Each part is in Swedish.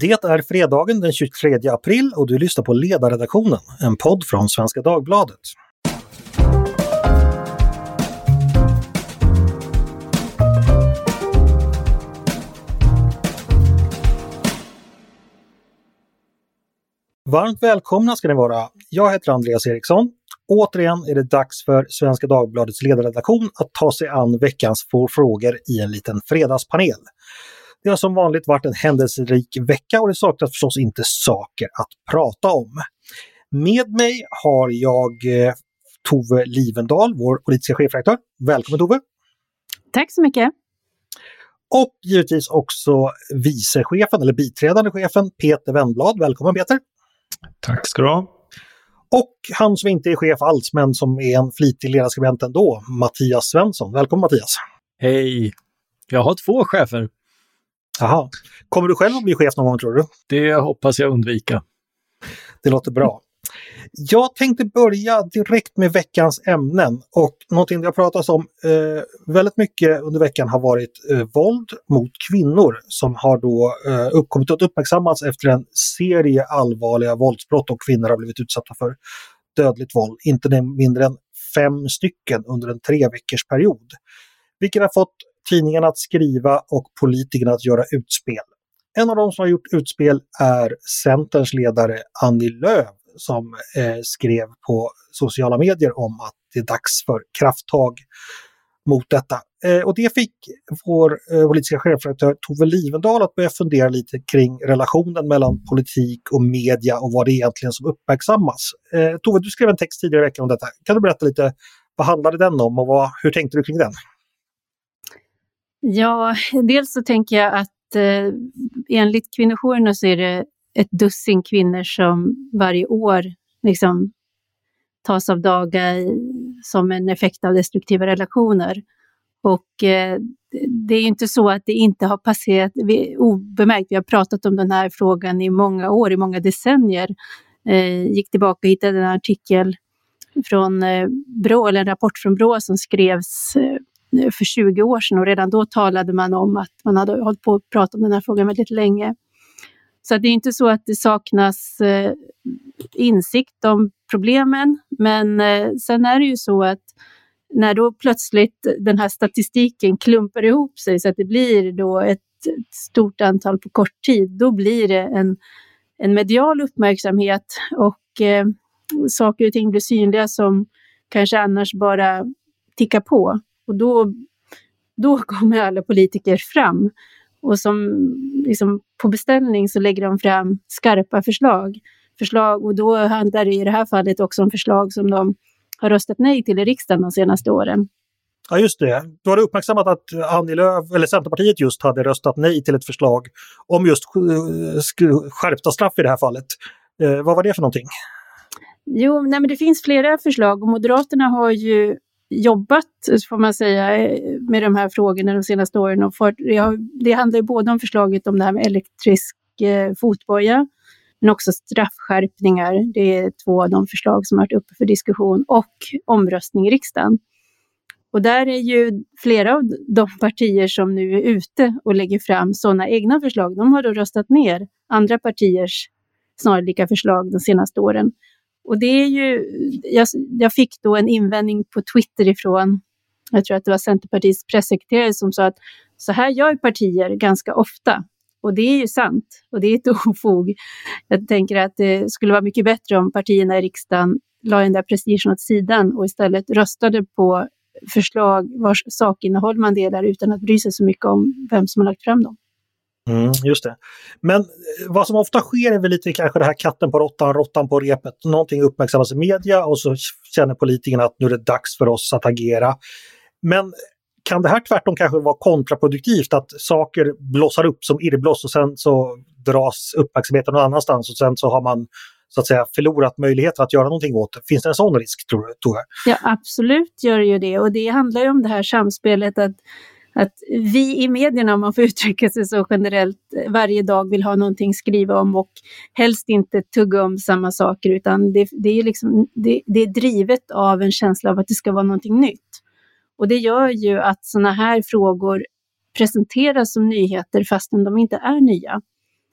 Det är fredagen den 23 april och du lyssnar på Ledarredaktionen, en podd från Svenska Dagbladet. Varmt välkomna ska ni vara. Jag heter Andreas Eriksson. Återigen är det dags för Svenska Dagbladets ledarredaktion att ta sig an veckans få frågor i en liten fredagspanel. Det har som vanligt varit en händelserik vecka och det saknas förstås inte saker att prata om. Med mig har jag eh, Tove Livendal, vår politiska chefredaktör. Välkommen Tove! Tack så mycket! Och givetvis också vicechefen, eller biträdande chefen, Peter Wennblad. Välkommen Peter! Tack ska du ha! Och han som inte är chef alls, men som är en flitig ledarskribent ändå, Mattias Svensson. Välkommen Mattias! Hej! Jag har två chefer. Jaha. Kommer du själv att bli chef någon gång tror du? Det hoppas jag undvika. Det låter bra. Jag tänkte börja direkt med veckans ämnen och någonting det har pratats om eh, väldigt mycket under veckan har varit eh, våld mot kvinnor som har då eh, uppkommit och uppmärksammats efter en serie allvarliga våldsbrott och kvinnor har blivit utsatta för dödligt våld, inte mindre än fem stycken under en tre veckors period. Vilket har fått tidningarna att skriva och politikerna att göra utspel. En av de som har gjort utspel är Centerns ledare Annie Lööf som eh, skrev på sociala medier om att det är dags för krafttag mot detta. Eh, och det fick vår eh, politiska chefredaktör Tove Livendal att börja fundera lite kring relationen mellan politik och media och vad det är egentligen som uppmärksammas. Eh, Tove, du skrev en text tidigare i veckan om detta. Kan du berätta lite, vad handlade den om och vad, hur tänkte du kring den? Ja, dels så tänker jag att eh, enligt kvinnojourerna så är det ett dussin kvinnor som varje år liksom tas av daga som en effekt av destruktiva relationer. Och eh, det är ju inte så att det inte har passerat obemärkt. Vi har pratat om den här frågan i många år, i många decennier. Eh, gick tillbaka och hittade en artikel från eh, Brå, eller en rapport från Brå som skrevs eh, för 20 år sedan och redan då talade man om att man hade hållit på att prata om den här frågan väldigt länge. Så det är inte så att det saknas eh, insikt om problemen, men eh, sen är det ju så att när då plötsligt den här statistiken klumpar ihop sig så att det blir då ett, ett stort antal på kort tid, då blir det en, en medial uppmärksamhet och eh, saker och ting blir synliga som kanske annars bara tickar på. Och då, då kommer alla politiker fram och som liksom, på beställning så lägger de fram skarpa förslag. förslag. Och då handlar det i det här fallet också om förslag som de har röstat nej till i riksdagen de senaste åren. Ja, just det. Du har uppmärksammat att Annie Lööf, eller Centerpartiet just hade röstat nej till ett förslag om just skärpta straff i det här fallet. Eh, vad var det för någonting? Jo, nej, men det finns flera förslag och Moderaterna har ju jobbat, får man säga, eh, med de här frågorna de senaste åren. Och för, det handlar ju både om förslaget om det här med elektrisk eh, fotboja, men också straffskärpningar. Det är två av de förslag som har varit uppe för diskussion och omröstning i riksdagen. Och där är ju flera av de partier som nu är ute och lägger fram sådana egna förslag, de har då röstat ner andra partiers snarlika förslag de senaste åren. Och det är ju, jag, jag fick då en invändning på Twitter ifrån, jag tror att det var Centerpartiets pressekreterare som sa att så här gör partier ganska ofta. Och det är ju sant och det är ett ofog. Jag tänker att det skulle vara mycket bättre om partierna i riksdagen la den där prestigen åt sidan och istället röstade på förslag vars sakinnehåll man delar utan att bry sig så mycket om vem som har lagt fram dem. Mm, just det. Men eh, vad som ofta sker är väl lite kanske det här katten på råttan, råttan på repet. Någonting uppmärksammas i media och så känner politikerna att nu är det dags för oss att agera. Men kan det här tvärtom kanske vara kontraproduktivt, att saker blossar upp som irrbloss och sen så dras uppmärksamheten någon annanstans och sen så har man så att säga förlorat möjligheten att göra någonting åt det. Finns det en sån risk tror du? Tror jag? Ja absolut gör det ju det och det handlar ju om det här samspelet att att vi i medierna, om man får uttrycka sig så generellt, varje dag vill ha någonting att skriva om och helst inte tugga om samma saker, utan det, det är, liksom, det, det, är drivet av en känsla av att det ska vara någonting nytt. Och det gör ju att sådana här frågor presenteras som nyheter fastän de inte är nya.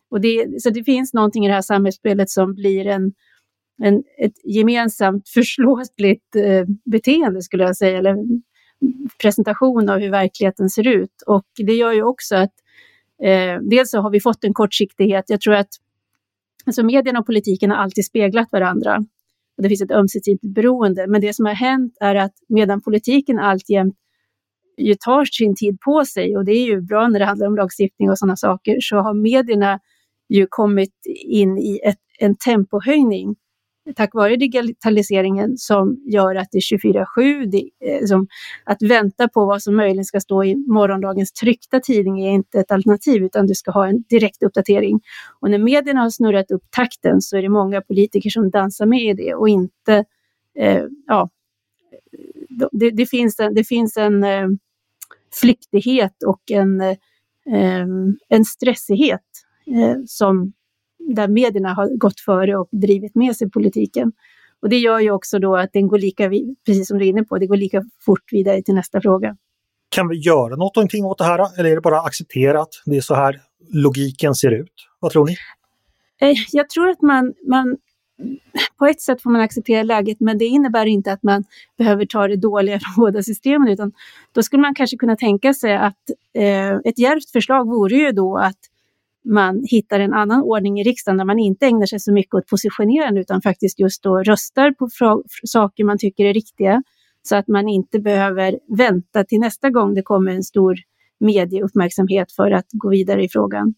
Och det, så det finns någonting i det här samhällsspelet som blir en, en, ett gemensamt förslåtligt eh, beteende skulle jag säga, eller presentation av hur verkligheten ser ut. Och det gör ju också att eh, dels så har vi fått en kortsiktighet. Jag tror att alltså medierna och politiken har alltid speglat varandra. Och det finns ett ömsesidigt beroende. Men det som har hänt är att medan politiken alltjämt ju tar sin tid på sig och det är ju bra när det handlar om lagstiftning och sådana saker, så har medierna ju kommit in i ett, en tempohöjning tack vare digitaliseringen som gör att det är 24-7. Liksom, eh, att vänta på vad som möjligen ska stå i morgondagens tryckta tidning är inte ett alternativ, utan du ska ha en direkt uppdatering. Och när medierna har snurrat upp takten så är det många politiker som dansar med i det och inte, eh, ja, det, det, finns en, det finns en eh, flyktighet och en, eh, eh en stressighet eh, som där medierna har gått före och drivit med sig politiken. Och det gör ju också då att den går lika, precis som du är inne på, det går lika fort vidare till nästa fråga. Kan vi göra någonting åt det här eller är det bara acceptera att det är så här logiken ser ut? Vad tror ni? Eh, jag tror att man, man på ett sätt får man acceptera läget, men det innebär inte att man behöver ta det dåliga från båda systemen, utan då skulle man kanske kunna tänka sig att eh, ett djärvt förslag vore ju då att man hittar en annan ordning i riksdagen där man inte ägnar sig så mycket åt positionerande utan faktiskt just då röstar på saker man tycker är riktiga så att man inte behöver vänta till nästa gång det kommer en stor medieuppmärksamhet för att gå vidare i frågan.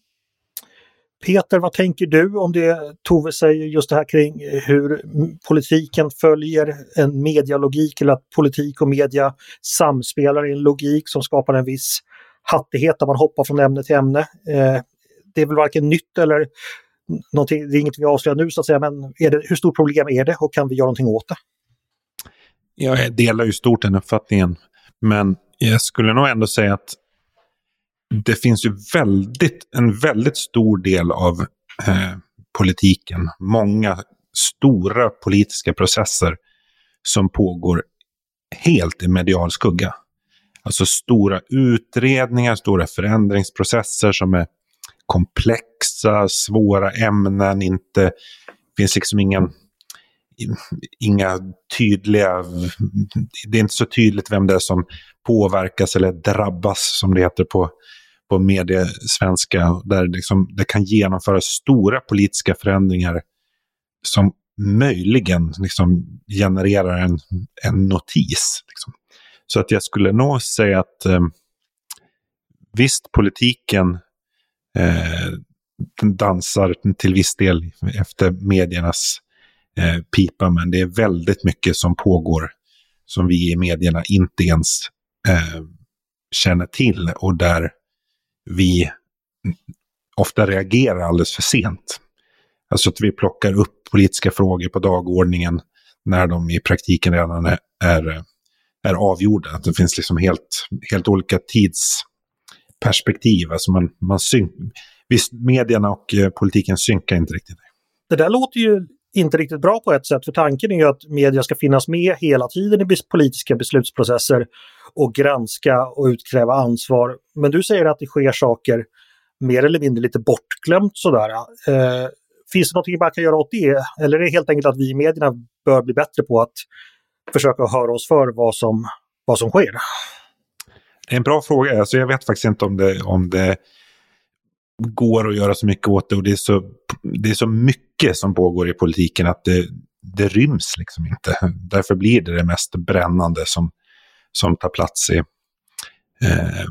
Peter, vad tänker du om det Tove säger just det här kring hur politiken följer en medialogik eller att politik och media samspelar i en logik som skapar en viss hattighet där man hoppar från ämne till ämne. Eh, det är väl varken nytt eller någonting, det är inget vi avslöjar nu så att säga, men det, hur stort problem är det och kan vi göra någonting åt det? Jag delar ju stort den uppfattningen, men jag skulle nog ändå säga att det finns ju väldigt, en väldigt stor del av eh, politiken, många stora politiska processer som pågår helt i medial skugga. Alltså stora utredningar, stora förändringsprocesser som är komplexa, svåra ämnen, inte finns liksom ingen inga tydliga, det är inte så tydligt vem det är som påverkas eller drabbas som det heter på, på mediesvenska. Där liksom det kan genomföras stora politiska förändringar som möjligen liksom genererar en, en notis. Liksom. Så att jag skulle nog säga att eh, visst, politiken Eh, den dansar till viss del efter mediernas eh, pipa, men det är väldigt mycket som pågår som vi i medierna inte ens eh, känner till och där vi ofta reagerar alldeles för sent. Alltså att vi plockar upp politiska frågor på dagordningen när de i praktiken redan är, är, är avgjorda. Att det finns liksom helt, helt olika tids perspektiv. Alltså man, man syn Visst, medierna och eh, politiken synkar inte riktigt. Det där låter ju inte riktigt bra på ett sätt, för tanken är ju att media ska finnas med hela tiden i politiska beslutsprocesser och granska och utkräva ansvar. Men du säger att det sker saker mer eller mindre lite bortglömt sådär. Eh, finns det någonting man kan göra åt det? Eller är det helt enkelt att vi i medierna bör bli bättre på att försöka höra oss för vad som, vad som sker? En bra fråga. Alltså jag vet faktiskt inte om det, om det går att göra så mycket åt det. Och det är så, det är så mycket som pågår i politiken att det, det ryms liksom inte. Därför blir det det mest brännande som, som tar plats i, eh,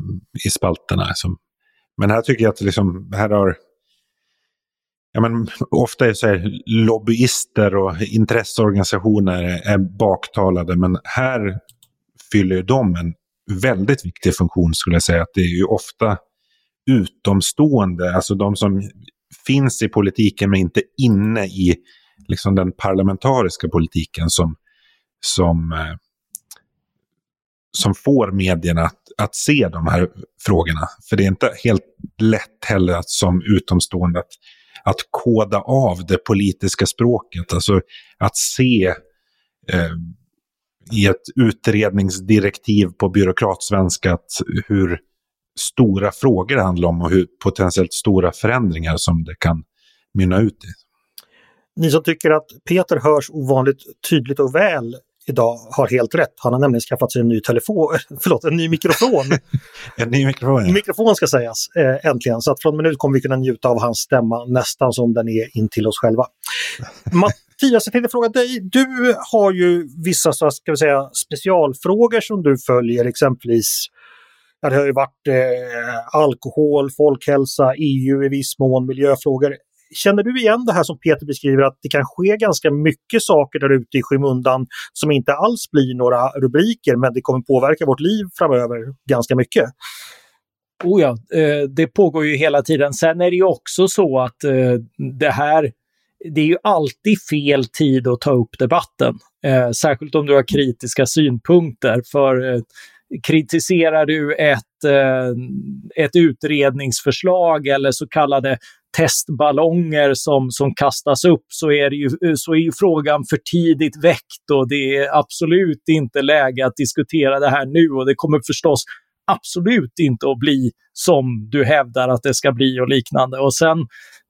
i spalterna. Liksom. Men här tycker jag att liksom, här har Ja, men ofta är så här, lobbyister och intresseorganisationer är baktalade, men här fyller de en väldigt viktig funktion skulle jag säga. Att det är ju ofta utomstående, alltså de som finns i politiken men inte inne i liksom, den parlamentariska politiken som, som, eh, som får medierna att, att se de här frågorna. För det är inte helt lätt heller att som utomstående att, att koda av det politiska språket, alltså att se eh, i ett utredningsdirektiv på byråkratsvenska hur stora frågor det handlar om och hur potentiellt stora förändringar som det kan mynna ut i. Ni som tycker att Peter hörs ovanligt tydligt och väl idag har helt rätt. Han har nämligen skaffat sig en ny telefon, förlåt, en ny mikrofon. en ny mikrofon, ja. Mikrofon ska sägas, eh, äntligen. Så att från och med nu kommer vi kunna njuta av hans stämma nästan som den är in till oss själva. Mattias, jag tänkte fråga dig, du har ju vissa så ska vi säga, specialfrågor som du följer, exempelvis det har ju varit eh, alkohol, folkhälsa, EU i viss mån, miljöfrågor. Känner du igen det här som Peter beskriver att det kan ske ganska mycket saker där ute i skymundan som inte alls blir några rubriker men det kommer påverka vårt liv framöver ganska mycket? Oh ja, eh, det pågår ju hela tiden. Sen är det ju också så att eh, det här det är ju alltid fel tid att ta upp debatten. Eh, särskilt om du har kritiska synpunkter. För kritiserar du ett, ett utredningsförslag eller så kallade testballonger som, som kastas upp så är, det ju, så är ju frågan för tidigt väckt och det är absolut inte läge att diskutera det här nu. Och det kommer förstås absolut inte att bli som du hävdar att det ska bli och liknande. Och sen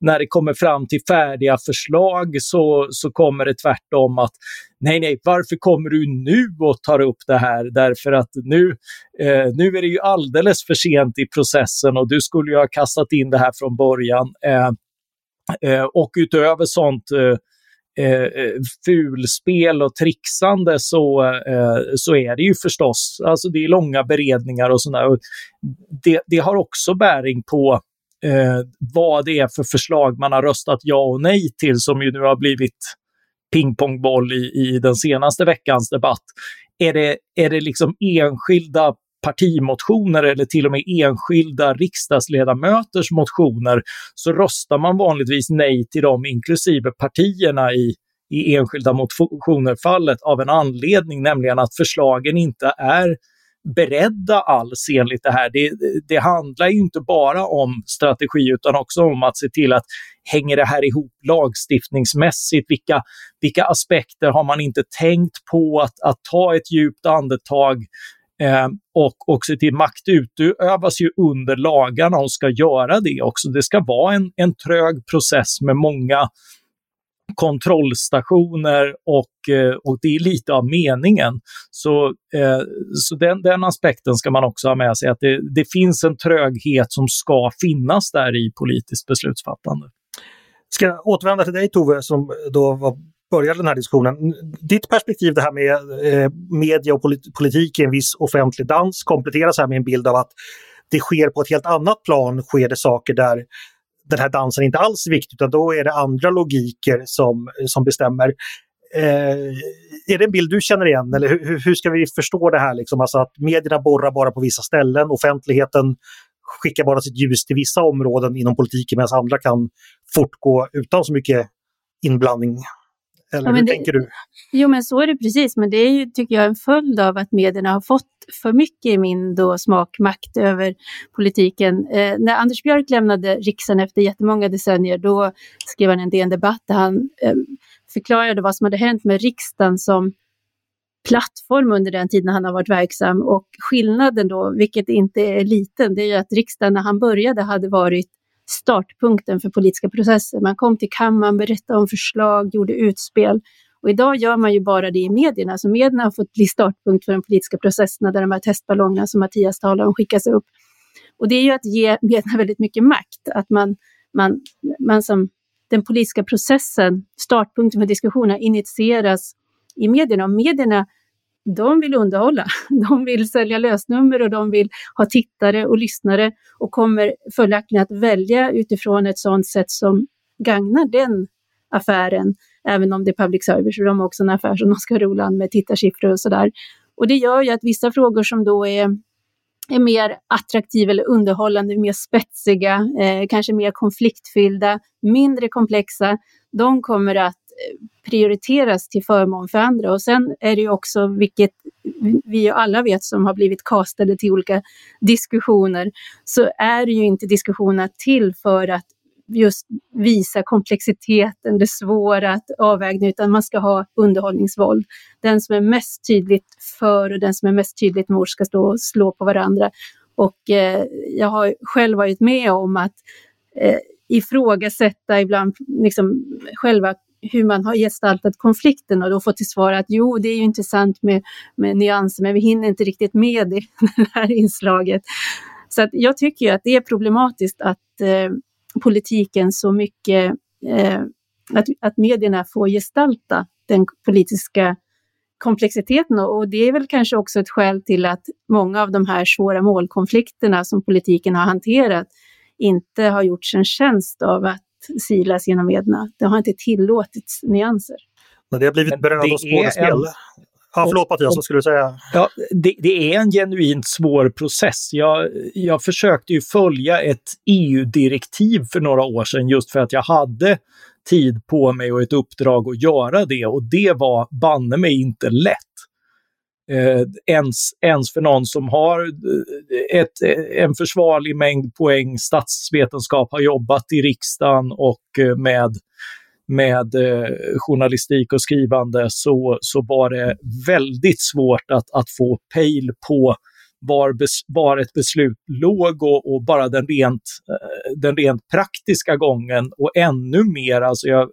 när det kommer fram till färdiga förslag så, så kommer det tvärtom att nej, nej, varför kommer du nu och tar upp det här? Därför att nu, eh, nu är det ju alldeles för sent i processen och du skulle ju ha kastat in det här från början. Eh, eh, och utöver sånt eh, Eh, eh, fulspel och trixande så, eh, så är det ju förstås, alltså det är långa beredningar och sådär. Det, det har också bäring på eh, vad det är för förslag man har röstat ja och nej till som ju nu har blivit pingpongboll i, i den senaste veckans debatt. Är det, är det liksom enskilda partimotioner eller till och med enskilda riksdagsledamöters motioner så röstar man vanligtvis nej till dem, inklusive partierna i, i enskilda motioner-fallet av en anledning, nämligen att förslagen inte är beredda alls enligt det här. Det, det handlar ju inte bara om strategi utan också om att se till att hänger det här ihop lagstiftningsmässigt? Vilka, vilka aspekter har man inte tänkt på? Att, att ta ett djupt andetag eh, och, och se till makt utövas ju under lagarna och ska göra det också. Det ska vara en, en trög process med många kontrollstationer och, eh, och det är lite av meningen. Så, eh, så den, den aspekten ska man också ha med sig, att det, det finns en tröghet som ska finnas där i politiskt beslutsfattande. Ska jag återvända till dig Tove som då var började den här diskussionen. Ditt perspektiv det här med eh, media och polit politik i en viss offentlig dans kompletteras här med en bild av att det sker på ett helt annat plan, sker det saker där den här dansen inte alls är viktig utan då är det andra logiker som, som bestämmer. Eh, är det en bild du känner igen eller hur, hur ska vi förstå det här? Liksom? Alltså att medierna borrar bara på vissa ställen, offentligheten skickar bara sitt ljus till vissa områden inom politiken medan andra kan fortgå utan så mycket inblandning. Eller ja, hur det, tänker du? Jo, men så är det precis. Men det är ju, tycker jag, en följd av att medierna har fått för mycket i min då smakmakt över politiken. Eh, när Anders Björk lämnade riksdagen efter jättemånga decennier, då skrev han en DN Debatt där han eh, förklarade vad som hade hänt med riksdagen som plattform under den tiden han har varit verksam. Och skillnaden då, vilket inte är liten, det är ju att riksdagen när han började hade varit startpunkten för politiska processer. Man kom till kammaren, berättade om förslag, gjorde utspel. Och idag gör man ju bara det i medierna, så medierna har fått bli startpunkt för de politiska processerna där de här testballongerna som Mattias talar om skickas upp. Och det är ju att ge medierna väldigt mycket makt, att man, man, man som den politiska processen, startpunkten för diskussionerna, initieras i medierna. Och medierna de vill underhålla. De vill sälja lösnummer och de vill ha tittare och lyssnare och kommer följaktligen att välja utifrån ett sådant sätt som gagnar den affären, även om det är public service de har också en affär som de ska rola med tittarsiffror och sådär. Och det gör ju att vissa frågor som då är, är mer attraktiva eller underhållande, mer spetsiga, eh, kanske mer konfliktfyllda, mindre komplexa, de kommer att prioriteras till förmån för andra. Och sen är det ju också, vilket vi alla vet som har blivit kastade till olika diskussioner, så är ju inte diskussionerna till för att just visa komplexiteten, det svåra att avväga, utan man ska ha underhållningsvåld. Den som är mest tydligt för och den som är mest tydligt mot ska stå och slå på varandra. Och eh, jag har själv varit med om att eh, ifrågasätta ibland liksom själva hur man har gestaltat konflikten och då få till svar att jo, det är ju intressant med, med nyanser, men vi hinner inte riktigt med det, det här inslaget. Så att jag tycker att det är problematiskt att eh, politiken så mycket, eh, att, att medierna får gestalta den politiska komplexiteten och det är väl kanske också ett skäl till att många av de här svåra målkonflikterna som politiken har hanterat inte har gjorts en tjänst av att silas genom medierna. Det har inte tillåtits nyanser. Men det har blivit bröd och skådespel. En... Ja, förlåt Mattias, vad skulle du säga? Ja, det, det, är en genuint svår process. Jag, jag försökte ju följa ett EU-direktiv för några år sedan just för att jag hade tid på mig och ett uppdrag att göra det och det var banne mig inte lätt. Eh, ens, ens för någon som har eh, ett, eh, en försvarlig mängd poäng statsvetenskap, har jobbat i riksdagen och eh, med, med eh, journalistik och skrivande så, så var det väldigt svårt att, att få pejl på var, bes, var ett beslut låg och, och bara den rent, den rent praktiska gången. Och ännu mer, alltså jag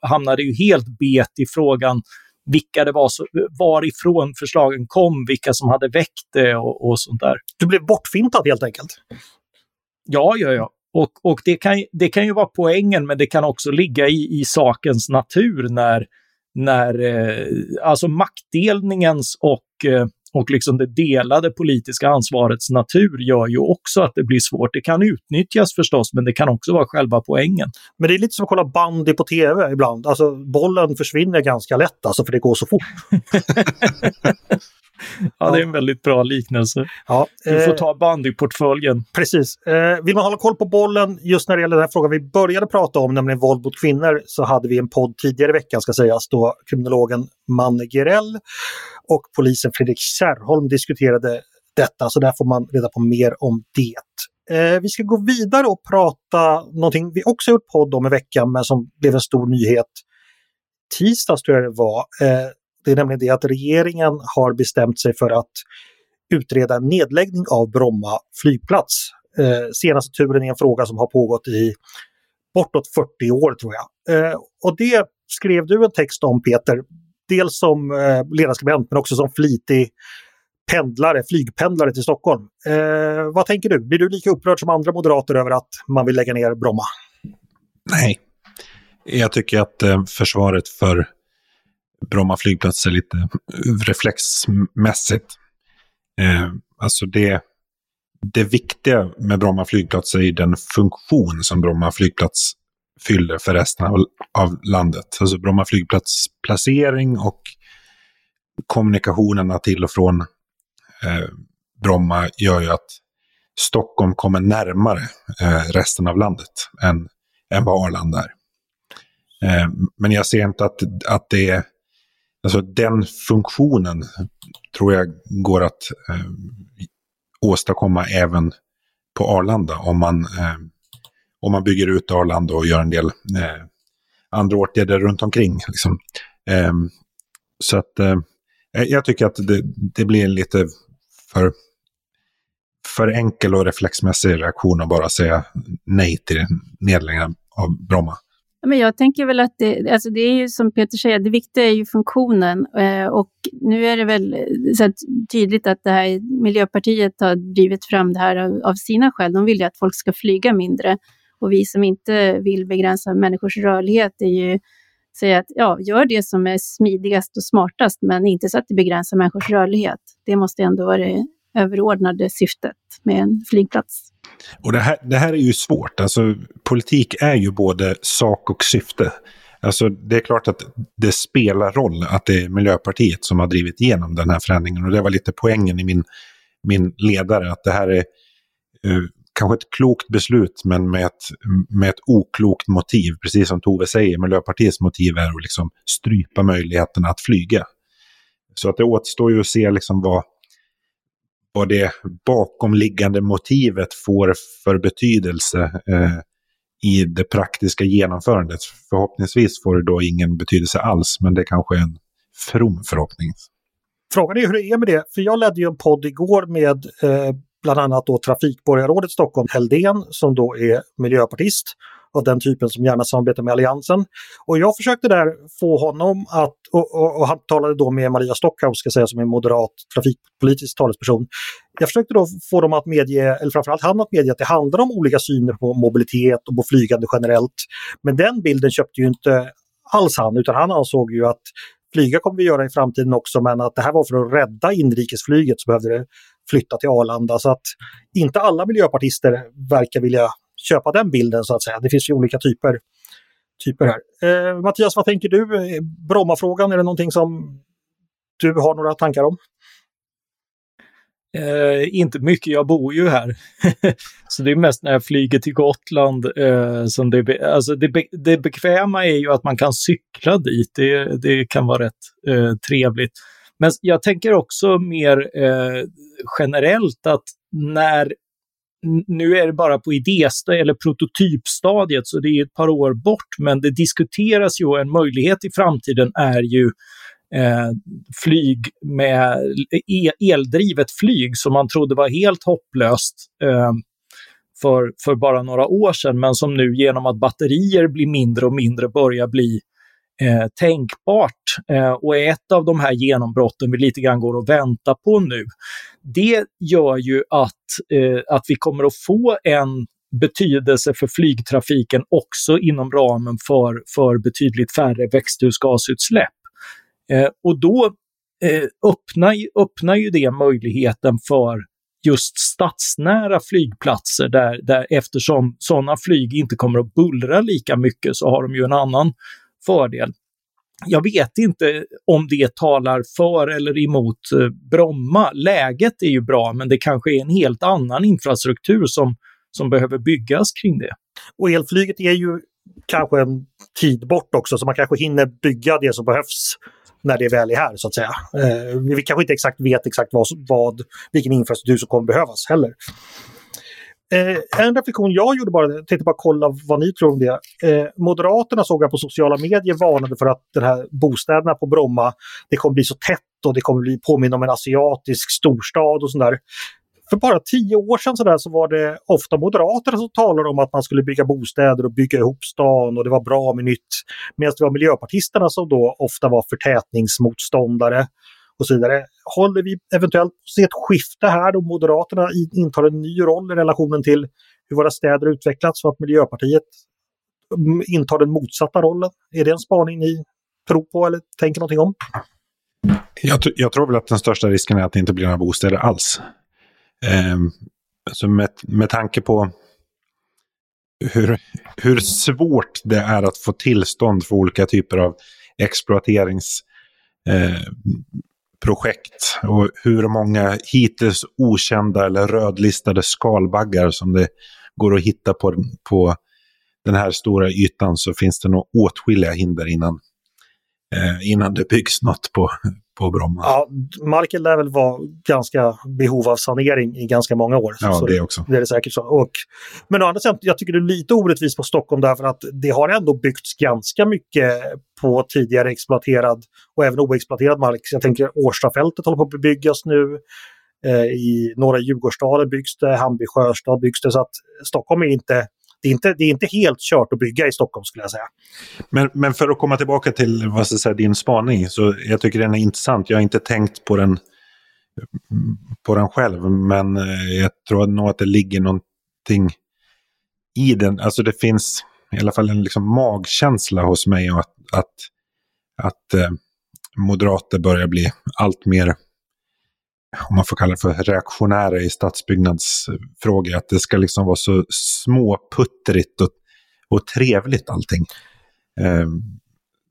hamnade ju helt bet i frågan vilka det var, varifrån förslagen kom, vilka som hade väckt det och, och sånt där. Du blev bortfintad helt enkelt? Ja, ja, ja. Och, och det, kan, det kan ju vara poängen, men det kan också ligga i, i sakens natur när, när eh, alltså maktdelningens och eh, och liksom det delade politiska ansvarets natur gör ju också att det blir svårt. Det kan utnyttjas förstås, men det kan också vara själva poängen. Men det är lite som att kolla bandy på tv ibland. Alltså bollen försvinner ganska lätt alltså, för det går så fort. Ja, det är en väldigt bra liknelse. Ja, du får eh, ta bandyportföljen. Precis. Eh, vill man hålla koll på bollen just när det gäller den här frågan vi började prata om, nämligen våld mot kvinnor, så hade vi en podd tidigare i veckan, ska sägas, då kriminologen Manne Gerell och polisen Fredrik Kärrholm diskuterade detta, så där får man reda på mer om det. Eh, vi ska gå vidare och prata någonting vi också gjort podd om i veckan, men som blev en stor nyhet tisdags tror jag det var. Eh, det är nämligen det att regeringen har bestämt sig för att utreda en nedläggning av Bromma flygplats. Eh, senaste turen är en fråga som har pågått i bortåt 40 år tror jag. Eh, och det skrev du en text om Peter, dels som eh, ledarskribent men också som flitig pendlare, flygpendlare till Stockholm. Eh, vad tänker du? Blir du lika upprörd som andra moderater över att man vill lägga ner Bromma? Nej. Jag tycker att eh, försvaret för Bromma flygplats är lite reflexmässigt. Eh, alltså det, det viktiga med Bromma flygplats är den funktion som Bromma flygplats fyller för resten av, av landet. Alltså Bromma flygplats placering och kommunikationerna till och från eh, Bromma gör ju att Stockholm kommer närmare eh, resten av landet än, än vad Arlanda är. Eh, men jag ser inte att, att det är Alltså den funktionen tror jag går att eh, åstadkomma även på Arlanda om man, eh, om man bygger ut Arlanda och gör en del eh, andra åtgärder runt omkring. Liksom. Eh, så att eh, jag tycker att det, det, blir lite för, för enkel och reflexmässig reaktion att bara säga nej till nedläggningen av Bromma. Men jag tänker väl att det, alltså det är ju som Peter säger, det viktiga är ju funktionen. Eh, och nu är det väl eh, så tydligt att det här, Miljöpartiet har drivit fram det här av, av sina skäl. De vill ju att folk ska flyga mindre. Och vi som inte vill begränsa människors rörlighet är ju säga att ja, gör det som är smidigast och smartast, men inte så att det begränsar människors rörlighet. Det måste ändå vara det överordnade syftet med en flygplats. Och det här, det här är ju svårt. Alltså, politik är ju både sak och syfte. Alltså, det är klart att det spelar roll att det är Miljöpartiet som har drivit igenom den här förändringen. Och det var lite poängen i min, min ledare, att det här är uh, kanske ett klokt beslut, men med ett, med ett oklokt motiv. Precis som Tove säger, Miljöpartiets motiv är att liksom strypa möjligheterna att flyga. Så att det återstår ju att se liksom vad, vad det bakomliggande motivet får för betydelse eh, i det praktiska genomförandet. Förhoppningsvis får det då ingen betydelse alls, men det kanske är en from förhoppning. Frågan är hur det är med det, för jag ledde ju en podd igår med eh, bland annat då trafikborgarrådet Stockholm, Heldén, som då är miljöpartist av den typen som gärna samarbetar med Alliansen. Och jag försökte där få honom att, och, och, och han talade då med Maria Stockhaus, ska säga, som är moderat trafikpolitisk talesperson. Jag försökte då få dem att medge, eller framförallt han att medge att det handlar om olika syner på mobilitet och på flygande generellt. Men den bilden köpte ju inte alls han, utan han ansåg ju att flyga kommer vi göra i framtiden också, men att det här var för att rädda inrikesflyget så behövde det flytta till Arlanda. Så att inte alla miljöpartister verkar vilja köpa den bilden så att säga. Det finns ju olika typer, typer här. Eh, Mattias, vad tänker du? Eh, Brommafrågan, är det någonting som du har några tankar om? Eh, inte mycket, jag bor ju här. så det är mest när jag flyger till Gotland eh, som det, alltså det, be, det bekväma är ju att man kan cykla dit. Det, det kan vara rätt eh, trevligt. Men jag tänker också mer eh, generellt att när nu är det bara på idéstadiet eller prototypstadiet, så det är ett par år bort, men det diskuteras ju och en möjlighet i framtiden är ju eh, flyg med e-, eldrivet flyg som man trodde var helt hopplöst eh, för, för bara några år sedan, men som nu genom att batterier blir mindre och mindre börjar bli eh, tänkbart eh, och är ett av de här genombrotten vi lite grann går och väntar på nu. Det gör ju att, eh, att vi kommer att få en betydelse för flygtrafiken också inom ramen för, för betydligt färre växthusgasutsläpp. Eh, och då eh, öppnar, öppnar ju det möjligheten för just stadsnära flygplatser där, där eftersom sådana flyg inte kommer att bullra lika mycket så har de ju en annan fördel. Jag vet inte om det talar för eller emot eh, Bromma. Läget är ju bra, men det kanske är en helt annan infrastruktur som, som behöver byggas kring det. Och elflyget är ju kanske en tid bort också, så man kanske hinner bygga det som behövs när det väl är här, så att säga. Eh, vi kanske inte exakt vet exakt vad, vad, vilken infrastruktur som kommer behövas heller. Eh, en reflektion jag gjorde bara, jag tänkte bara kolla vad ni tror om det. Eh, Moderaterna såg jag på sociala medier varnade för att den här bostäderna på Bromma, det kommer bli så tätt och det kommer bli påminna om en asiatisk storstad och sådär. För bara tio år sedan så, där, så var det ofta Moderaterna som talade om att man skulle bygga bostäder och bygga ihop stan och det var bra med nytt. Medan det var miljöpartisterna som då ofta var förtätningsmotståndare och så vidare. Håller vi eventuellt på se ett skifte här då Moderaterna intar en ny roll i relationen till hur våra städer utvecklats och att Miljöpartiet mm, intar den motsatta rollen? Är det en spaning ni tror på eller tänker någonting om? Jag, jag tror väl att den största risken är att det inte blir några bostäder alls. Eh, så med, med tanke på hur, hur svårt det är att få tillstånd för olika typer av exploaterings eh, projekt och hur många hittills okända eller rödlistade skalbaggar som det går att hitta på, på den här stora ytan så finns det nog åtskilliga hinder innan, innan det byggs något på, på Bromma. Ja, marken lär väl vara ganska behov av sanering i ganska många år. Ja, så det också. Det är det säkert så. Och, men å andra sidan, jag tycker det är lite orättvist på Stockholm därför att det har ändå byggts ganska mycket på tidigare exploaterad och även oexploaterad mark. Jag tänker Årstafältet håller på att bebyggas nu. Eh, I norra Djurgårdsdalen byggs det, Hammarby sjöstad byggs det. Så att Stockholm är inte det är, inte, det är inte helt kört att bygga i Stockholm skulle jag säga. Men, men för att komma tillbaka till vad ska säga, din spaning, så jag tycker den är intressant. Jag har inte tänkt på den, på den själv, men eh, jag tror nog att det ligger någonting i den. Alltså det finns i alla fall en liksom magkänsla hos mig att, att, att eh, moderater börjar bli allt mer om man får kalla det för reaktionära i stadsbyggnadsfrågor. Att det ska liksom vara så småputtrigt och, och trevligt allting. Um,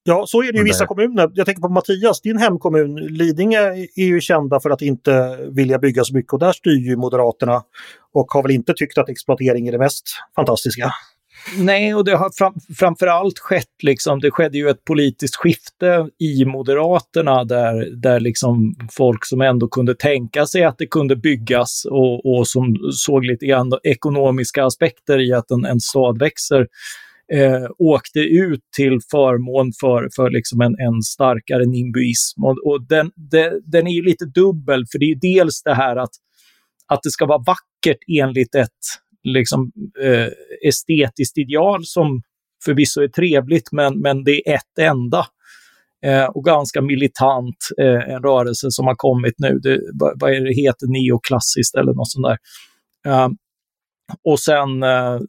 ja, så är det i vissa kommuner. Jag tänker på Mattias, din hemkommun Lidingö är ju kända för att inte vilja bygga så mycket och där styr ju Moderaterna och har väl inte tyckt att exploatering är det mest fantastiska. Nej, och det har fram, framförallt skett, liksom, det skedde ju ett politiskt skifte i Moderaterna där, där liksom folk som ändå kunde tänka sig att det kunde byggas och, och som såg lite grann ekonomiska aspekter i att en, en stad växer, eh, åkte ut till förmån för, för liksom en, en starkare nimbuism. Och, och den, den, den är ju lite dubbel, för det är ju dels det här att att det ska vara vackert enligt ett liksom, eh, estetiskt ideal som förvisso är trevligt, men, men det är ett enda. Eh, och ganska militant, eh, en rörelse som har kommit nu. Det, vad, vad är det heter, neoklassiskt eller något sånt där. Uh, och sen uh,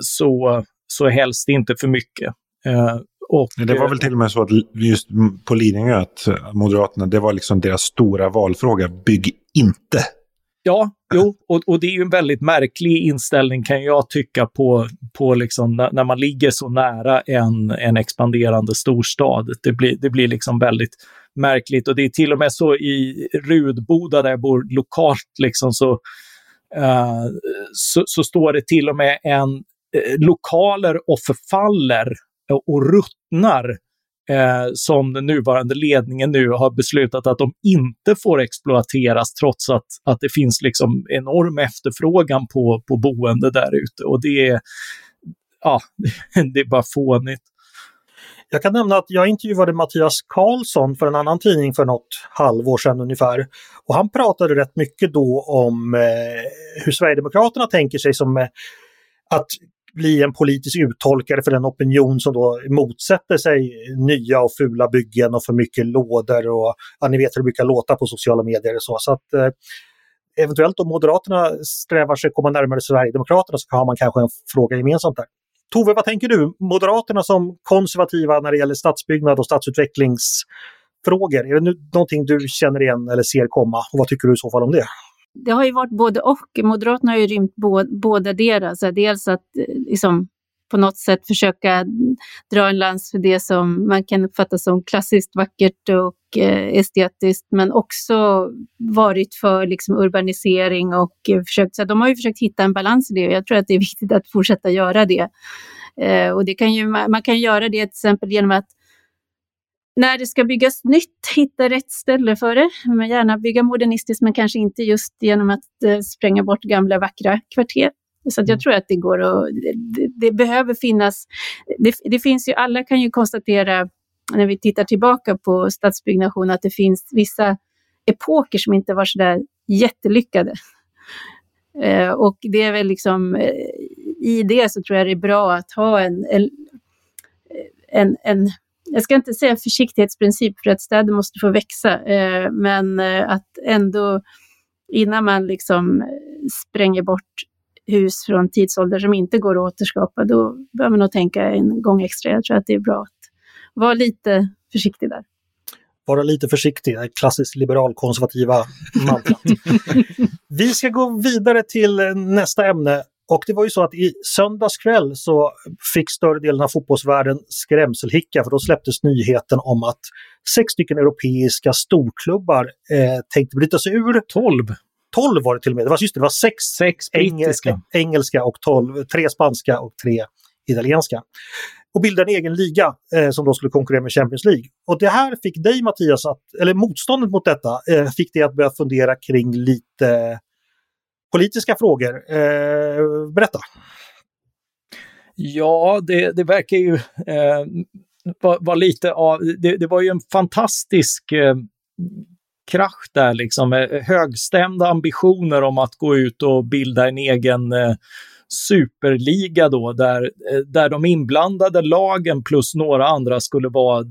så, så helst inte för mycket. Uh, och, det var väl till och med så att just på Lidingö att Moderaterna, det var liksom deras stora valfråga. Bygg inte. Ja, jo, och, och det är ju en väldigt märklig inställning kan jag tycka på, på liksom när, när man ligger så nära en, en expanderande storstad. Det blir, det blir liksom väldigt märkligt och det är till och med så i Rudboda där jag bor lokalt liksom så, uh, så, så, står det till och med en eh, lokaler och förfaller och ruttnar eh, som den nuvarande ledningen nu har beslutat att de inte får exploateras trots att, att det finns liksom enorm efterfrågan på, på boende där ute. Och det är, ja, det är bara fånigt. Jag kan nämna att jag intervjuade Mattias Karlsson för en annan tidning för något halvår sedan ungefär. Och han pratade rätt mycket då om eh, hur Sverigedemokraterna tänker sig som eh, att bli en politisk uttolkare för den opinion som då motsätter sig nya och fula byggen och för mycket lådor och ja, ni vet hur det brukar låta på sociala medier och så. så att, eh, eventuellt om Moderaterna strävar sig komma närmare Sverigedemokraterna så har man kanske en fråga gemensamt där. Tove, vad tänker du? Moderaterna som konservativa när det gäller stadsbyggnad och stadsutvecklingsfrågor. Är det nu någonting du känner igen eller ser komma? Och vad tycker du i så fall om det? Det har ju varit både och. Moderaterna har ju rymt båda deras. Dels att eh, liksom, på något sätt försöka dra en lans för det som man kan uppfatta som klassiskt vackert och eh, estetiskt, men också varit för liksom, urbanisering och eh, försökt, så de har ju försökt hitta en balans i det och jag tror att det är viktigt att fortsätta göra det. Eh, och det kan ju, man kan göra det till exempel genom att när det ska byggas nytt, hitta rätt ställe för det. Men gärna bygga modernistiskt, men kanske inte just genom att eh, spränga bort gamla vackra kvarter. Så jag mm. tror att det går att... Det, det behöver finnas... Det, det, finns ju, alla kan ju konstatera när vi tittar tillbaka på stadsbyggnation att det finns vissa epoker som inte var så där jättelyckade. Eh, och det är väl liksom... Eh, I det så tror jag det är bra att ha en, en, en, en jag ska inte säga försiktighetsprincip för att städer måste få växa, eh, men eh, att ändå innan man liksom spränger bort hus från tidsålder som inte går att återskapa, då bör man nog tänka en gång extra. Jag tror att det är bra att vara lite försiktig där. Vara lite försiktig, klassiskt liberalkonservativa mantrat. Vi ska gå vidare till nästa ämne och det var ju så att i söndags kväll så fick större delen av fotbollsvärlden skrämselhicka för då släpptes nyheten om att sex stycken europeiska storklubbar eh, tänkte bryta sig ur. 12! 12 var det till och med. Det var, just det, det var sex, sex engelska. engelska och 12, tre spanska och tre italienska. Och bilda en egen liga eh, som då skulle konkurrera med Champions League. Och det här fick dig Mattias, att, eller motståndet mot detta, eh, fick dig att börja fundera kring lite politiska frågor. Eh, berätta! Ja, det, det verkar ju eh, vara var lite av... Det, det, var ju en fantastisk eh, krasch där, liksom. Högstämda ambitioner om att gå ut och bilda en egen eh, superliga då, där, eh, där de inblandade lagen plus några andra skulle vara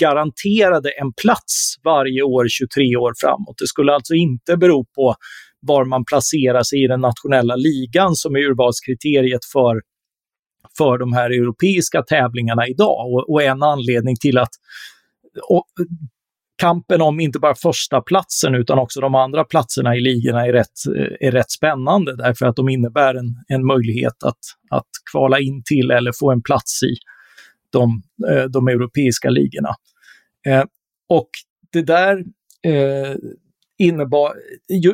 garanterade en plats varje år 23 år framåt. Det skulle alltså inte bero på var man placerar sig i den nationella ligan som är urvalskriteriet för, för de här europeiska tävlingarna idag. Och, och en anledning till att och, kampen om inte bara första platsen utan också de andra platserna i ligorna är rätt, är rätt spännande därför att de innebär en, en möjlighet att, att kvala in till eller få en plats i de, eh, de europeiska ligorna. Eh, och det där eh, innebar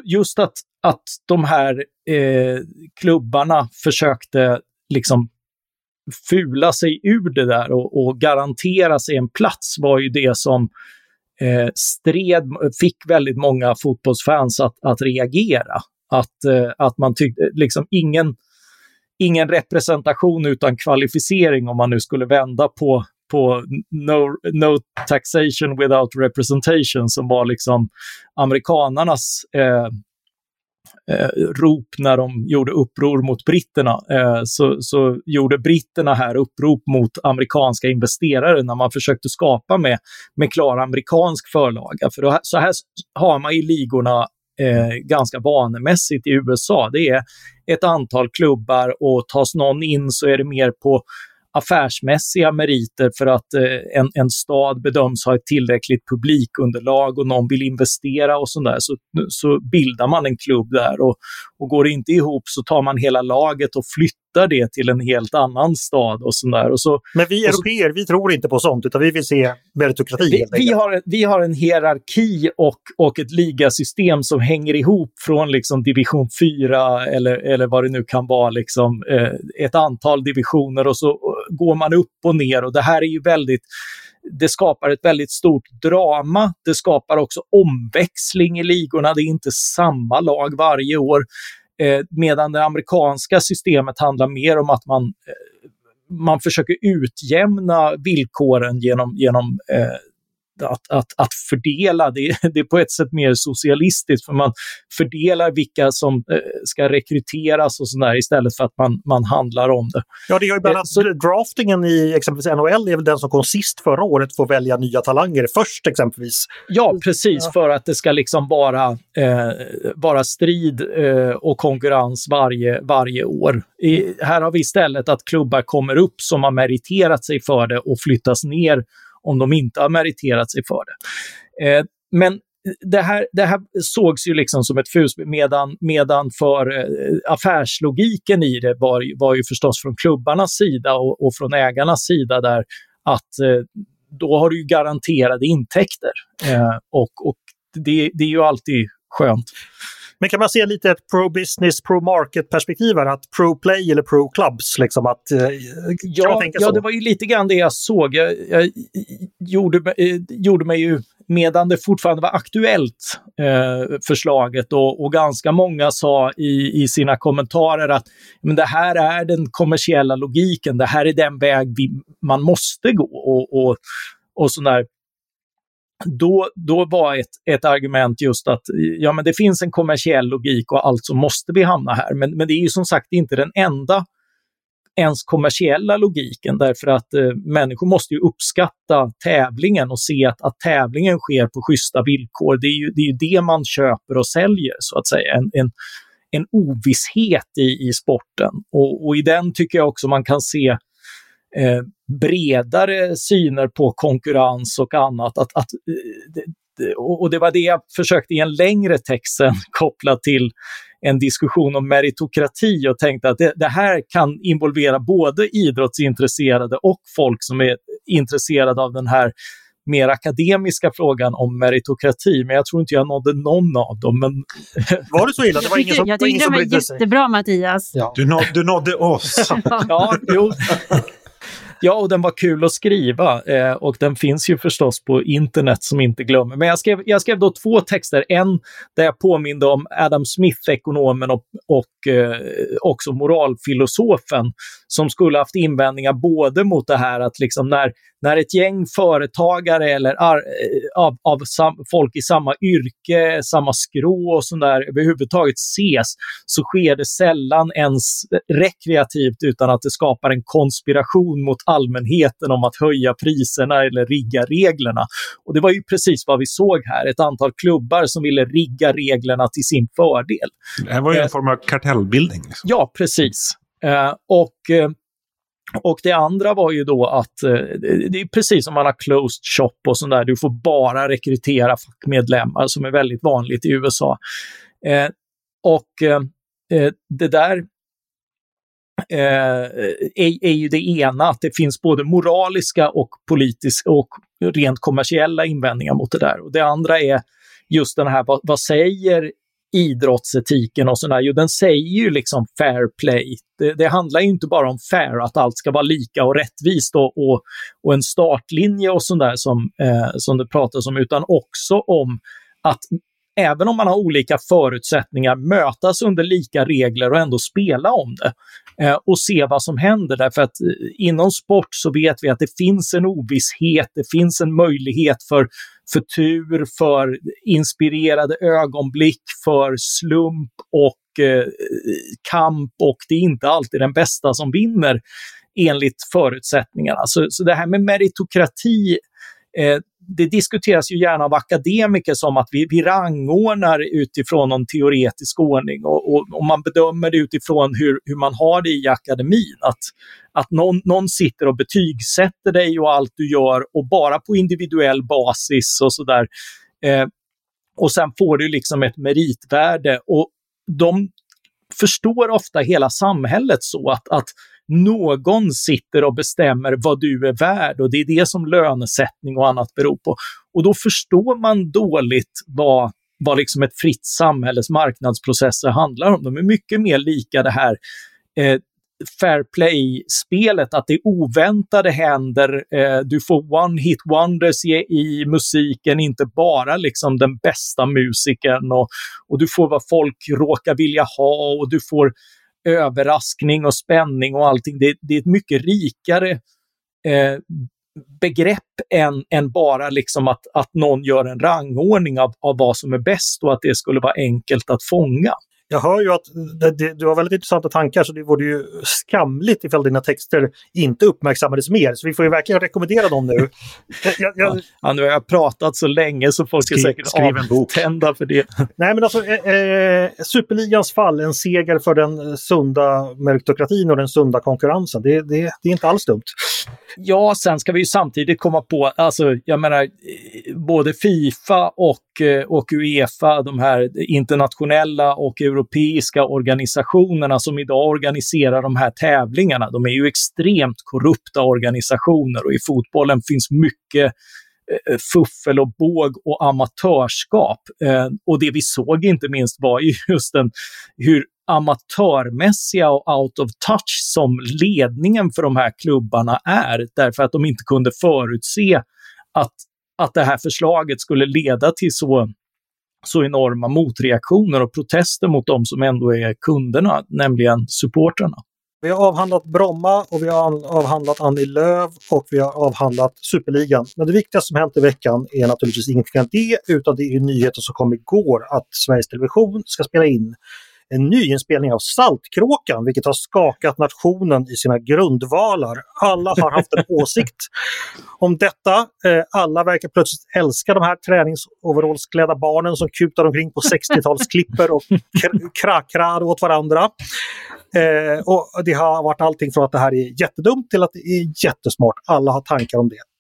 just att, att de här eh, klubbarna försökte liksom fula sig ur det där och, och garantera sig en plats var ju det som eh, stred, fick väldigt många fotbollsfans att, att reagera. Att, eh, att man tyckte, liksom ingen, ingen representation utan kvalificering om man nu skulle vända på, på no, no taxation without representation som var liksom amerikanarnas eh, eh, rop när de gjorde uppror mot britterna, eh, så, så gjorde britterna här upprop mot amerikanska investerare när man försökte skapa med, med klar amerikansk förlaga. För då, så här har man i ligorna eh, ganska vanemässigt i USA. Det är ett antal klubbar och tas någon in så är det mer på affärsmässiga meriter för att eh, en, en stad bedöms ha ett tillräckligt publikunderlag och någon vill investera och sådär så, så bildar man en klubb där och, och går det inte ihop så tar man hela laget och flyttar det till en helt annan stad och sådär. Och så, Men vi europeer, vi tror inte på sånt, utan vi vill se meritokrati. Vi, vi, har, vi har en hierarki och, och ett ligasystem som hänger ihop från liksom division 4 eller, eller vad det nu kan vara, liksom, eh, ett antal divisioner och så går man upp och ner och det här är ju väldigt det skapar ett väldigt stort drama. Det skapar också omväxling i ligorna. Det är inte samma lag varje år. Eh, medan det amerikanska systemet handlar mer om att man, eh, man försöker utjämna villkoren genom, genom eh, att, att, att fördela. Det, det är på ett sätt mer socialistiskt för man fördelar vilka som eh, ska rekryteras och sådär istället för att man, man handlar om det. Ja, det gör ju bland annat så, draftingen i exempelvis NHL är väl den som kom sist förra året får välja nya talanger först exempelvis. Ja, precis, ja. för att det ska liksom vara, eh, vara strid eh, och konkurrens varje, varje år. I, här har vi istället att klubbar kommer upp som har meriterat sig för det och flyttas ner om de inte har meriterat sig för det. Eh, men det här, det här sågs ju liksom som ett fus medan, medan för eh, affärslogiken i det var, var ju förstås från klubbarnas sida och, och från ägarnas sida där att eh, då har du ju garanterade intäkter. Eh, och och det, det är ju alltid skönt. Men kan man se lite ett pro-business, pro-market-perspektiv här? Att pro-play eller pro-clubs? Liksom att, eh, ja, ja, det var ju lite grann det jag såg. Jag, jag gjorde, eh, gjorde mig ju, medan det fortfarande var aktuellt, eh, förslaget och, och, ganska många sa i, i sina kommentarer att men det här är den kommersiella logiken, det här är den väg vi, man måste gå. Och, och, och sådär då, då var ett, ett argument just att ja, men det finns en kommersiell logik och alltså måste vi hamna här. Men, men det är ju som sagt inte den enda ens kommersiella logiken därför att eh, människor måste ju uppskatta tävlingen och se att, att tävlingen sker på schyssta villkor. Det är, ju, det är ju det man köper och säljer så att säga. En, en, en ovisshet i, i sporten och, och i den tycker jag också man kan se eh, bredare syner på konkurrens och annat. Att, att, eh, och det var det jag försökte i en längre text sen koppla till en diskussion om meritokrati och tänkte att det, det, här kan involvera både idrottsintresserade och folk som är intresserade av den här mer akademiska frågan om meritokrati, men jag tror inte jag nådde någon av dem. Men... Var det så illa? Det var ingen som, jag tyckte det var jättebra, Mattias. Ja. Du, nådde, du nådde oss. ja, jo. Ja, och den var kul att skriva eh, och den finns ju förstås på internet som inte glömmer. Men jag skrev, jag skrev då två texter. En där jag påminde om Adam Smith, ekonomen och, och eh, också moralfilosofen, som skulle haft invändningar både mot det här att liksom när, när ett gäng företagare eller ar, eh, av, av sam, folk i samma yrke, samma skrå och sånt där överhuvudtaget ses, så sker det sällan ens rekreativt utan att det skapar en konspiration mot allmänheten om att höja priserna eller rigga reglerna. Och det var ju precis vad vi såg här, ett antal klubbar som ville rigga reglerna till sin fördel. Det här var ju en eh, form av kartellbildning. Liksom. Ja, precis. Eh, och eh, och det andra var ju då att eh, det är precis som man har closed shop och sånt där. Du får bara rekrytera fackmedlemmar som är väldigt vanligt i USA. Eh, och eh, eh det där eh, är, är, ju det ena, att det finns både moraliska och politiska och rent kommersiella invändningar mot det där. Och det andra är just den här, vad, vad säger idrottsetiken och sådär, jo den säger ju liksom fair play. Det, det, handlar ju inte bara om fair, att allt ska vara lika och rättvist och, och, och en startlinje och sådär som, eh, som det pratas om, utan också om att även om man har olika förutsättningar, mötas under lika regler och ändå spela om det eh, och se vad som händer. Därför att eh, inom sport så vet vi att det finns en ovisshet, det finns en möjlighet för, för tur, för inspirerade ögonblick, för slump och eh, kamp och det är inte alltid den bästa som vinner enligt förutsättningarna. Så, så det här med meritokrati eh, det diskuteras ju gärna av akademiker som att vi, vi rangordnar utifrån någon teoretisk ordning och, och, och, man bedömer det utifrån hur, hur man har det i akademin. Att, att någon, någon sitter och betygsätter dig och allt du gör och bara på individuell basis och sådär. Eh, och sen får du liksom ett meritvärde och de förstår ofta hela samhället så att, att någon sitter och bestämmer vad du är värd och det är det som lönesättning och annat beror på. Och då förstår man dåligt vad, vad liksom ett fritt samhälles marknadsprocesser handlar om. De är mycket mer lika det här eh, fair play-spelet, att det oväntade händer. Eh, du får one-hit wonders i, i, musiken, inte bara liksom den bästa musikern och, och du får vad folk råkar vilja ha och du får överraskning och spänning och allting. Det, det är ett mycket rikare eh, begrepp än, än bara liksom att, att någon gör en rangordning av, av vad som är bäst och att det skulle vara enkelt att fånga. Jag hör ju att det, det, du har väldigt intressanta tankar så det vore ju skamligt ifall dina texter inte uppmärksammades mer. Så vi får ju verkligen rekommendera dem nu. Jag, jag... Ja, nu har jag pratat så länge så folk skriv, är säkert avtända för det. Nej men alltså, eh, eh, Superligans fall, en seger för den sunda meritokratin och den sunda konkurrensen. Det, det, det är inte alls dumt. Ja, sen ska vi ju samtidigt komma på, alltså jag menar, både Fifa och, eh, och Uefa, de här internationella och europeiska organisationerna som idag organiserar de här tävlingarna, de är ju extremt korrupta organisationer och i fotbollen finns mycket eh, fuffel och båg och amatörskap. Eh, och det vi såg inte minst var ju just den, hur amatörmässiga och out of touch som ledningen för de här klubbarna är, därför att de inte kunde förutse att, att det här förslaget skulle leda till så, så enorma motreaktioner och protester mot de som ändå är kunderna, nämligen supportrarna. Vi har avhandlat Bromma och vi har avhandlat Annie Lööf och vi har avhandlat Superligan. Men det viktigaste som hänt i veckan är naturligtvis ingenting av det, utan det är nyheten som kom igår att Sveriges Television ska spela in en nyinspelning av Saltkråkan, vilket har skakat nationen i sina grundvalar. Alla har haft en åsikt om detta. Eh, alla verkar plötsligt älska de här träningsoverallsklädda barnen som kutar omkring på 60-talsklipper och krakrar åt varandra. Eh, och det har varit allting från att det här är jättedumt till att det är jättesmart. Alla har tankar om det.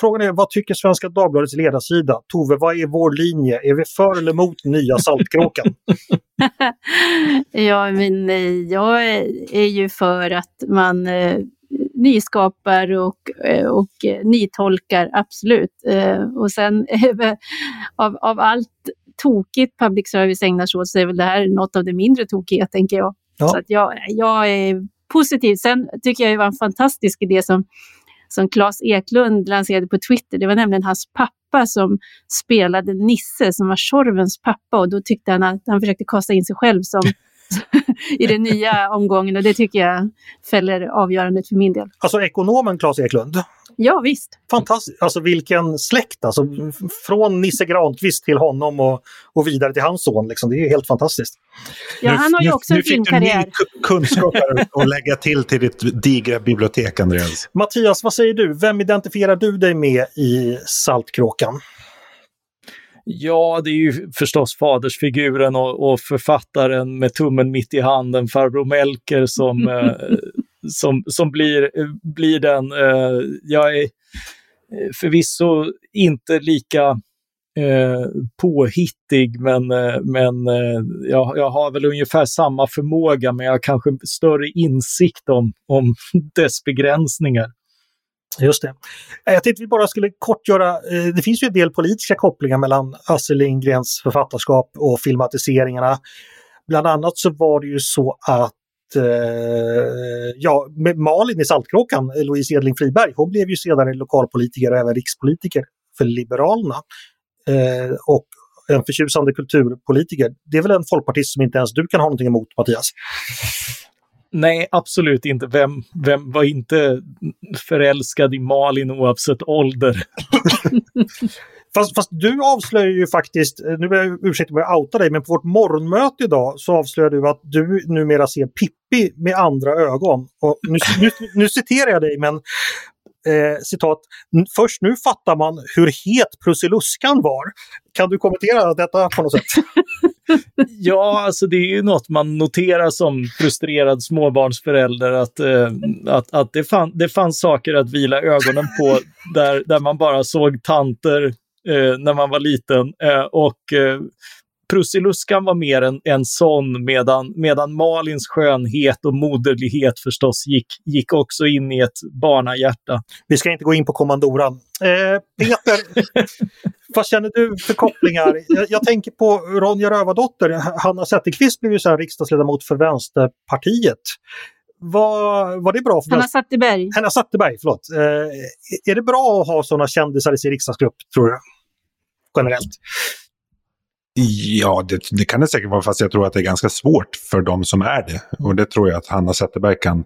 Frågan är, vad tycker Svenska Dagbladets ledarsida? Tove, vad är vår linje? Är vi för eller emot nya Saltkråkan? ja, men eh, jag är ju för att man eh, nyskapar och, eh, och nytolkar, absolut. Och sen av, av allt tokigt public service ägnar sig åt så är väl det här något av det mindre tokiga, tänker jag. Ja. Så att jag, jag är positiv. Sen tycker jag det var en fantastisk idé som som Claes Eklund lanserade på Twitter. Det var nämligen hans pappa som spelade Nisse, som var Tjorvens pappa. Och då tyckte han att han försökte kasta in sig själv som i den nya omgången och det tycker jag fäller avgörandet för min del. Alltså ekonomen Claes Eklund? Ja, visst. Fantastiskt. Alltså vilken släkt alltså. Från Nisse Granqvist till honom och, och vidare till hans son. Liksom. Det är helt fantastiskt. Ja, han har ju också nu, en filmkarriär. Nu fick du ny kunskap att lägga till till ditt digra bibliotek, Andreas. Mattias, vad säger du? Vem identifierar du dig med i Saltkråkan? Ja, det är ju förstås fadersfiguren och, och författaren med tummen mitt i handen, farbror Melker, som, eh, som, som blir, blir den. Eh, jag är eh, förvisso inte lika eh, påhittig, men, eh, men eh, jag, jag har väl ungefär samma förmåga, men jag har kanske större insikt om, om dess begränsningar. Just det. Eh, jag tänkte vi bara skulle kort göra, eh, det finns ju en del politiska kopplingar mellan Astrid Lindgrens författarskap och filmatiseringarna. Bland annat så var det ju så att eh, ja, Malin i Saltkråkan, Louise Edling Friberg, hon blev ju senare lokalpolitiker och även rikspolitiker för Liberalerna. och en förtjusande kulturpolitiker. Det är väl en folkpartist som inte ens du kan ha någonting emot, Mattias? Nej, absolut inte. Vem, vem var inte förälskad i Malin oavsett ålder? Fast, fast, du avslöjar ju faktiskt, eh, nu ber jag ursäkta om jag outar dig, men på vårt morgonmöte idag så avslöjar du att du numera ser Pippi med andra ögon. Och nu, nu, nu citerar jag dig, men eh, citat, först nu fattar man hur het Prussiluskan var. Kan du kommentera detta på något sätt? ja, alltså det är ju något man noterar som frustrerad småbarnsförälder att, eh, att, att det, fann, det fanns saker att vila ögonen på där, där man bara såg tanter eh, när man var liten eh, och eh, Prussiluskan var mer en, en sån medan, medan Malins skönhet och moderlighet förstås gick, gick också in i ett barnahjärta. Vi ska inte gå in på kommandoran. Eh, Peter, vad känner du för kopplingar? Jag, jag tänker på Ronja Rövardotter. Hanna Zetterqvist blev ju sen riksdagsledamot för Vänsterpartiet. Var, var det bra? För Hanna Zetterberg. Hanna Zetterberg, förlåt. Eh, är det bra att ha sådana kändisar i sin riksdagsgrupp, tror du? Generellt. Ja, det, det, kan det säkert vara, fast jag tror att det är ganska svårt för de som är det. Och det tror jag att Hanna Zetterberg kan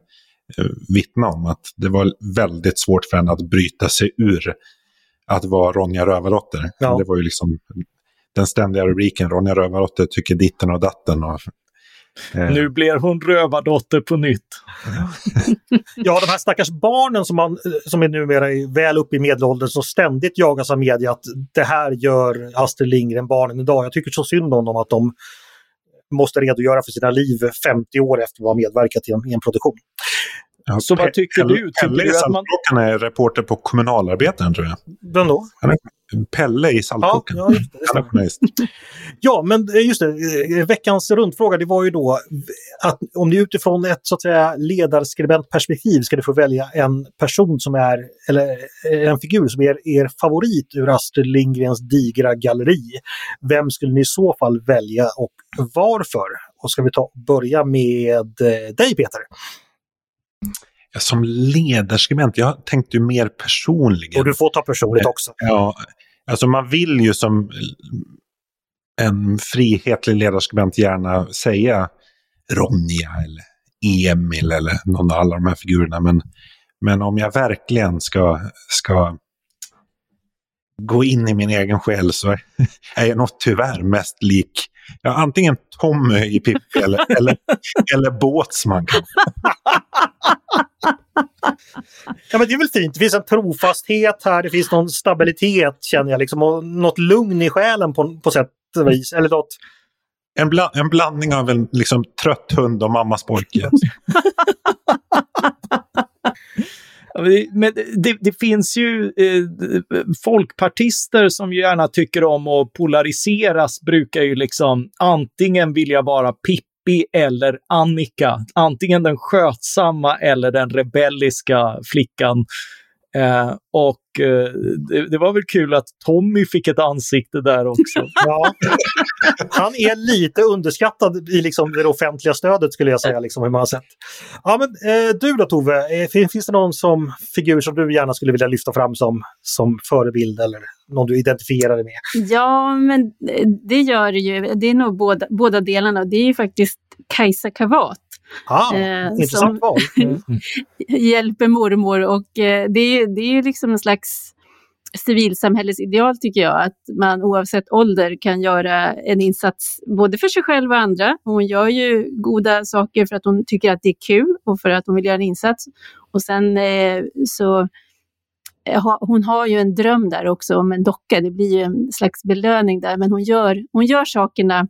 eh, vittna om. Att det var väldigt svårt för henne att bryta sig ur att vara Ronja Rövardotter. Ja. Det var ju liksom den ständiga rubriken, Ronja Rövardotter tycker ditten och datten. Och. Nu blir hon rövardotter på nytt. ja, de här stackars barnen som, man, som är numera väl uppe i medelåldern som ständigt jagas av media att det här gör Astrid Lindgren barnen idag. Jag tycker så synd om dem att de måste redogöra för sina liv 50 år efter att ha medverkat i en, i en produktion. Ja, så vad tycker du? Tycker Pelle du att man... Är reporter på Kommunalarbetaren tror jag. Vem då? Pelle i Saltkråkan. Ja, ja, just det, ja, men eh, just det. Eh, veckans rundfråga det var ju då att om ni utifrån ett så att säga ledarskribentperspektiv ska ni få välja en person som är, eller eh, en figur som är er favorit ur Astrid Lindgrens digra galleri. Vem skulle ni i så fall välja och varför? Och ska vi ta börja med dig Peter? Som ledarskribent, jag tänkte ju mer personligen. Och du får ta personligt också. Ja, alltså man vill ju som en frihetlig ledarskribent gärna säga Ronja eller Emil eller någon av alla de här figurerna. Men, men om jag verkligen ska, ska gå in i min egen själ så är jag nog tyvärr mest lik ja, antingen Tommy i Pippi eller, eller, eller Båtsman. ja, men det är väl fint. Det finns en trofasthet här, det finns någon stabilitet känner jag, liksom, och något lugn i själen på, på sätt och vis. Eller något... En, bla en blandning av en liksom, trött hund och mammas pojke. Men det, det, finns ju eh, folkpartister som ju gärna tycker om att polariseras, brukar ju liksom antingen vilja vara Pippi eller Annika. Antingen den skötsamma eller den rebelliska flickan. Eh, och eh, det, det, var väl kul att Tommy fick ett ansikte där också. ja. Han är lite underskattad i liksom det offentliga stödet skulle jag säga, liksom, hur man har sett. Ja, men, eh, du då Tove, eh, finns, finns det någon som, figur som du gärna skulle vilja lyfta fram som, som förebild eller någon du identifierar dig med? Ja, men eh, det gör det ju. Det är nog båda, båda delarna. Det är ju faktiskt Kajsa Kavat Ah, eh, intressant val. Mm. hjälper mormor och eh, det, är, det är liksom en slags civilsamhällesideal tycker jag, att man oavsett ålder kan göra en insats både för sig själv och andra. Hon gör ju goda saker för att hon tycker att det är kul och för att hon vill göra en insats. Och sen eh, så Eh, hon har ju en dröm där också om en docka, det blir ju en slags belöning där, men hon gör, hon gör sakerna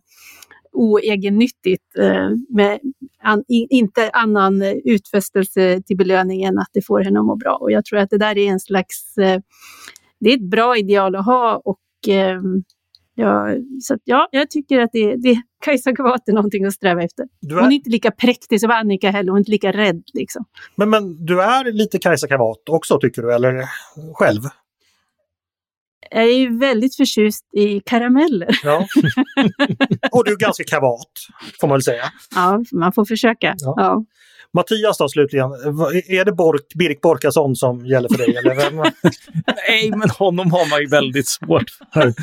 oegennyttigt, eh, med an, inte annan utfästelse till belöning än att det får henne att må bra. Och jag tror att det där är en slags, eh, det är ett bra ideal att ha och ehm, Ja, så ja, jag tycker att det, det, Kajsa Gavat är någonting att sträva efter. Är... Hon är inte lika präktig som Annika heller, hon är inte lika rädd. Liksom. Men, men du är lite Kajsa Kavat också tycker du, eller själv? Jag är väldigt förtjust i karameller. Ja. Och du är ganska kavat, får man väl säga. Ja, man får försöka. Ja. ja. Mattias då slutligen, är det Bork, Birk Borkason som gäller för dig? Eller vem? Nej, men honom har man ju väldigt svårt för.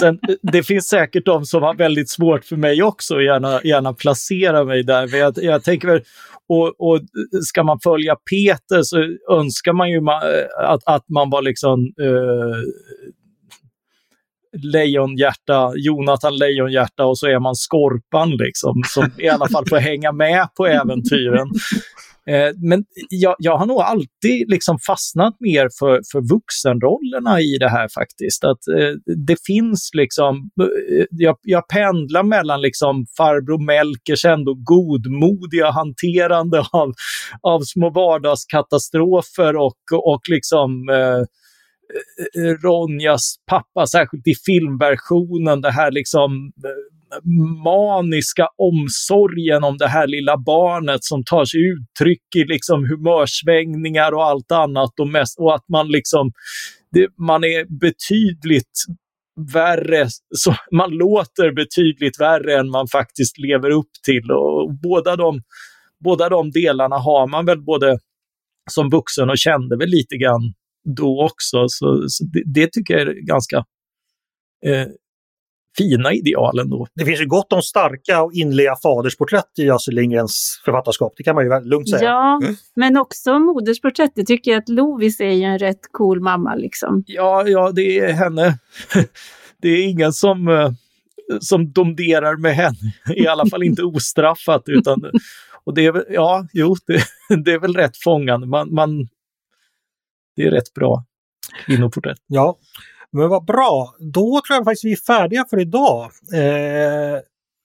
Sen, det finns säkert de som har väldigt svårt för mig också, gärna, gärna placera mig där. Men jag, jag tänker väl, och, och, ska man följa Peter så önskar man ju att, att man var liksom eh, Lejonhjärta, Jonathan Lejonhjärta och så är man Skorpan liksom, som i alla fall får hänga med på äventyren. Eh, men jag, jag, har nog alltid liksom fastnat mer för, för vuxenrollerna i det här faktiskt. Att eh, det finns liksom, eh, jag, jag pendlar mellan liksom farbror Melkers ändå godmodiga hanterande av, av små vardagskatastrofer och, och liksom eh, Eh, Eh, eh, Ronjas pappa, särskilt i filmversionen, det här liksom eh, maniska omsorgen om det här lilla barnet som tar sig uttryck i liksom humörsvängningar och allt annat och, mest, och att man liksom det, man är betydligt värre, så man låter betydligt värre än man faktiskt lever upp till. Och båda de, båda de delarna har man väl både som vuxen och kände väl lite grann då också. Så, så det, det, tycker jag är ganska eh, fina ideal ändå. Det finns ju gott om starka och inliga fadersporträtt i Astrid Lindgrens författarskap, det kan man ju lugnt säga. Ja, mm. men också modersporträtt. Det tycker jag att Lovis är ju en rätt cool mamma liksom. Ja, ja, det är henne. det är ingen som, eh, som domderar med henne, i alla fall inte ostraffat. Utan, och det är väl, ja, jo, det, det är väl rätt fångande. Man, man, det är rätt bra kvinnoporträtt. Ja, men vad bra. Då tror jag faktiskt vi är färdiga för idag. Eh,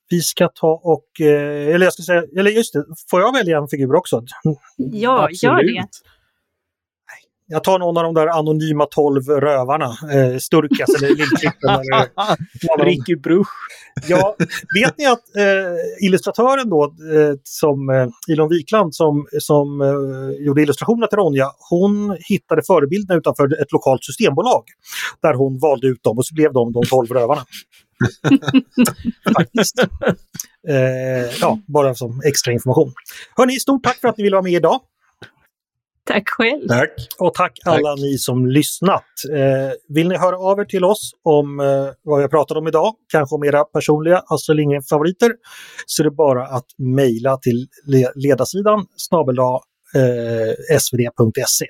vi ska ta och, eh, eller jag ska säga, eller just det, får jag välja en figur också? Ja, Absolut. gör det. Jag tar någon av de där anonyma tolv rövarna. Eh, Sturkas eller Lillklippen. Ricky Bruch. Ja, vet ni att eh, illustratören då, eh, som eh, Ilon Wikland som, som eh, gjorde illustrationerna till Ronja, hon hittade förebilderna utanför ett lokalt systembolag. Där hon valde ut dem och så blev de de tolv rövarna. Faktiskt. Eh, ja, bara som extra information. Hörni, stort tack för att ni ville vara med idag. Tack själv. Tack. Och tack, tack. alla ni som lyssnat. Eh, vill ni höra av er till oss om eh, vad jag pratat om idag, kanske om era personliga Astrid Lindgren-favoriter, så är det bara att mejla till ledarsidan snabel eh, svd.se.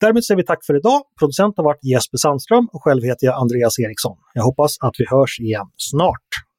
Därmed säger vi tack för idag. Producent har varit Jesper Sandström och själv heter jag Andreas Eriksson. Jag hoppas att vi hörs igen snart.